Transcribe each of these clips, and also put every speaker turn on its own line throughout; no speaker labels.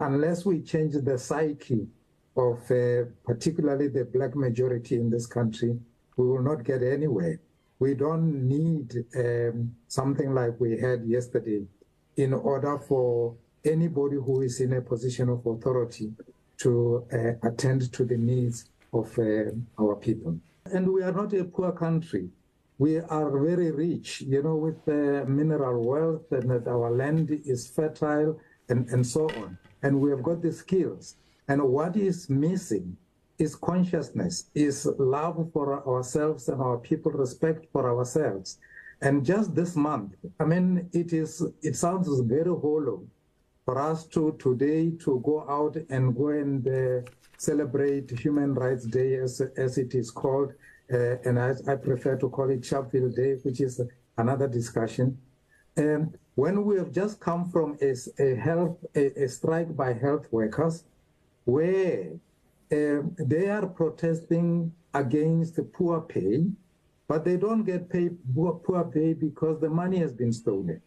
unless we change the psyche of uh, particularly the black majority in this country, we will not get anywhere. We don't need um, something like we had yesterday in order for anybody who is in a position of authority to uh, attend to the needs of uh, our people. And we are not a poor country. We are very rich, you know, with uh, mineral wealth and that our land is fertile and, and so on. And we have got the skills. And what is missing is consciousness, is love for ourselves and our people, respect for ourselves. And just this month, I mean, it is, it sounds very hollow for us to today to go out and go and uh, celebrate Human Rights Day as, as it is called. Uh, and I, I, prefer to call it Sharpeville Day, which is another discussion. Um, when we have just come from a, a health, a, a, strike by health workers, where um, they are protesting against the poor pay, but they don't get paid poor, poor pay because the money has been stolen.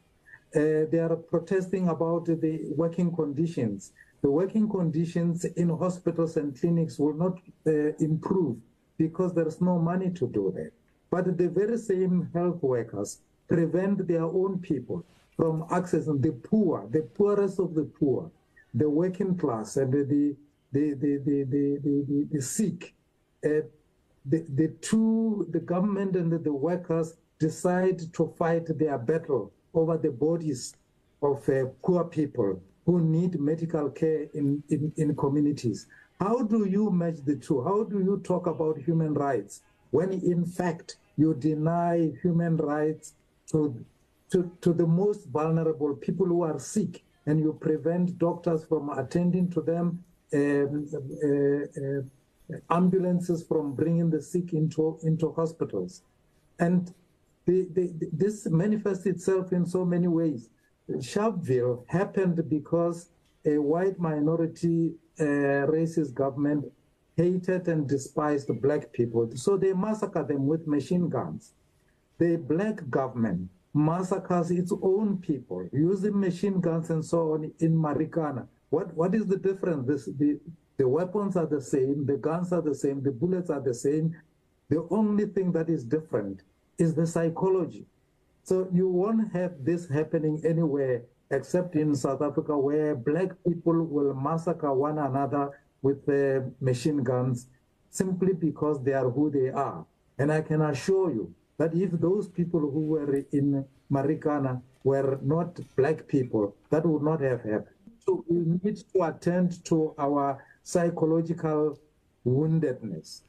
Uh, they are protesting about the working conditions. The working conditions in hospitals and clinics will not uh, improve because there's no money to do that. But the very same health workers prevent their own people from accessing the poor, the poorest of the poor, the working class, and the the the the the, the, the, the sick. Uh, the, the two, the government and the, the workers decide to fight their battle over the bodies of uh, poor people who need medical care in, in, in communities. How do you match the two? How do you talk about human rights when in fact you deny human rights to, to, to the most vulnerable people who are sick and you prevent doctors from attending to them, um, uh, uh, ambulances from bringing the sick into, into hospitals. And the, the, this manifests itself in so many ways. Sharpeville happened because a white minority uh, racist government hated and despised black people. So they massacred them with machine guns. The black government massacres its own people using machine guns and so on in Marikana. What, what is the difference? This, the, the weapons are the same, the guns are the same, the bullets are the same. The only thing that is different is the psychology. So you won't have this happening anywhere except in South Africa, where black people will massacre one another with uh, machine guns simply because they are who they are. And I can assure you that if those people who were in Marikana were not black people, that would not have happened. So we need to attend to our psychological woundedness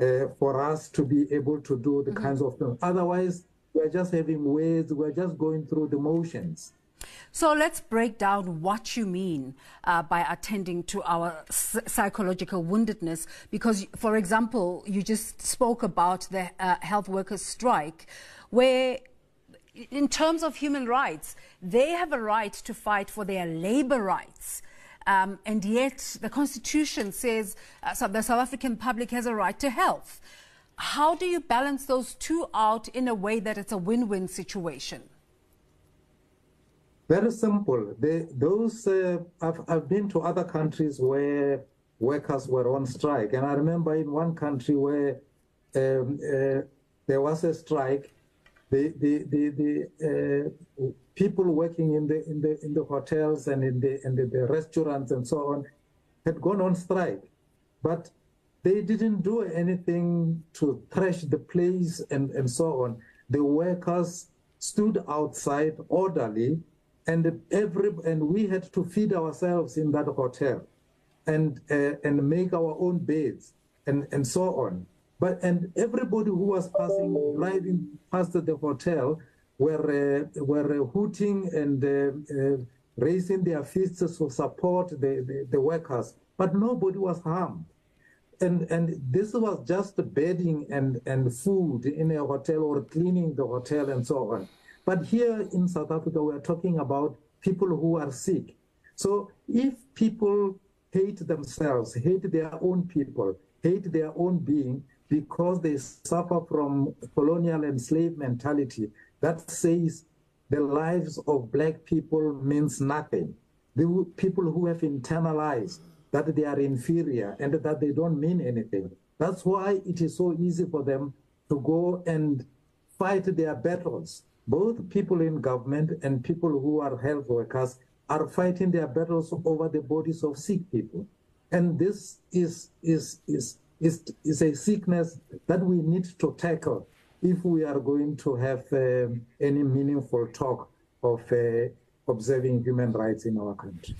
uh, for us to be able to do the mm-hmm. kinds of things. Otherwise, we're just having words, we're just going through the motions.
So let's break down what you mean uh, by attending to our psychological woundedness. Because, for example, you just spoke about the uh, health workers' strike, where in terms of human rights, they have a right to fight for their labor rights. Um, and yet, the Constitution says uh, so the South African public has a right to health. How do you balance those two out in a way that it's a win win situation?
Very simple. They, those uh, I've, I've been to other countries where workers were on strike, and I remember in one country where um, uh, there was a strike. The the the, the uh, people working in the in the in the hotels and in the in the, the restaurants and so on had gone on strike, but they didn't do anything to trash the place and, and so on. The workers stood outside orderly and every and we had to feed ourselves in that hotel and uh, and make our own beds and and so on. But and everybody who was passing driving past the hotel were uh, were hooting and uh, uh, raising their fists to support the, the, the workers. But nobody was harmed. And and this was just bedding and and food in a hotel or cleaning the hotel and so on. But here in South Africa, we are talking about people who are sick. So if people hate themselves, hate their own people, hate their own being because they suffer from colonial and slave mentality, that says the lives of black people means nothing. the people who have internalized that they are inferior and that they don't mean anything. That's why it is so easy for them to go and fight their battles. Both people in government and people who are health workers are fighting their battles over the bodies of sick people. And this is, is, is, is, is a sickness that we need to tackle if we are going to have um, any meaningful talk of uh, observing human rights in our country.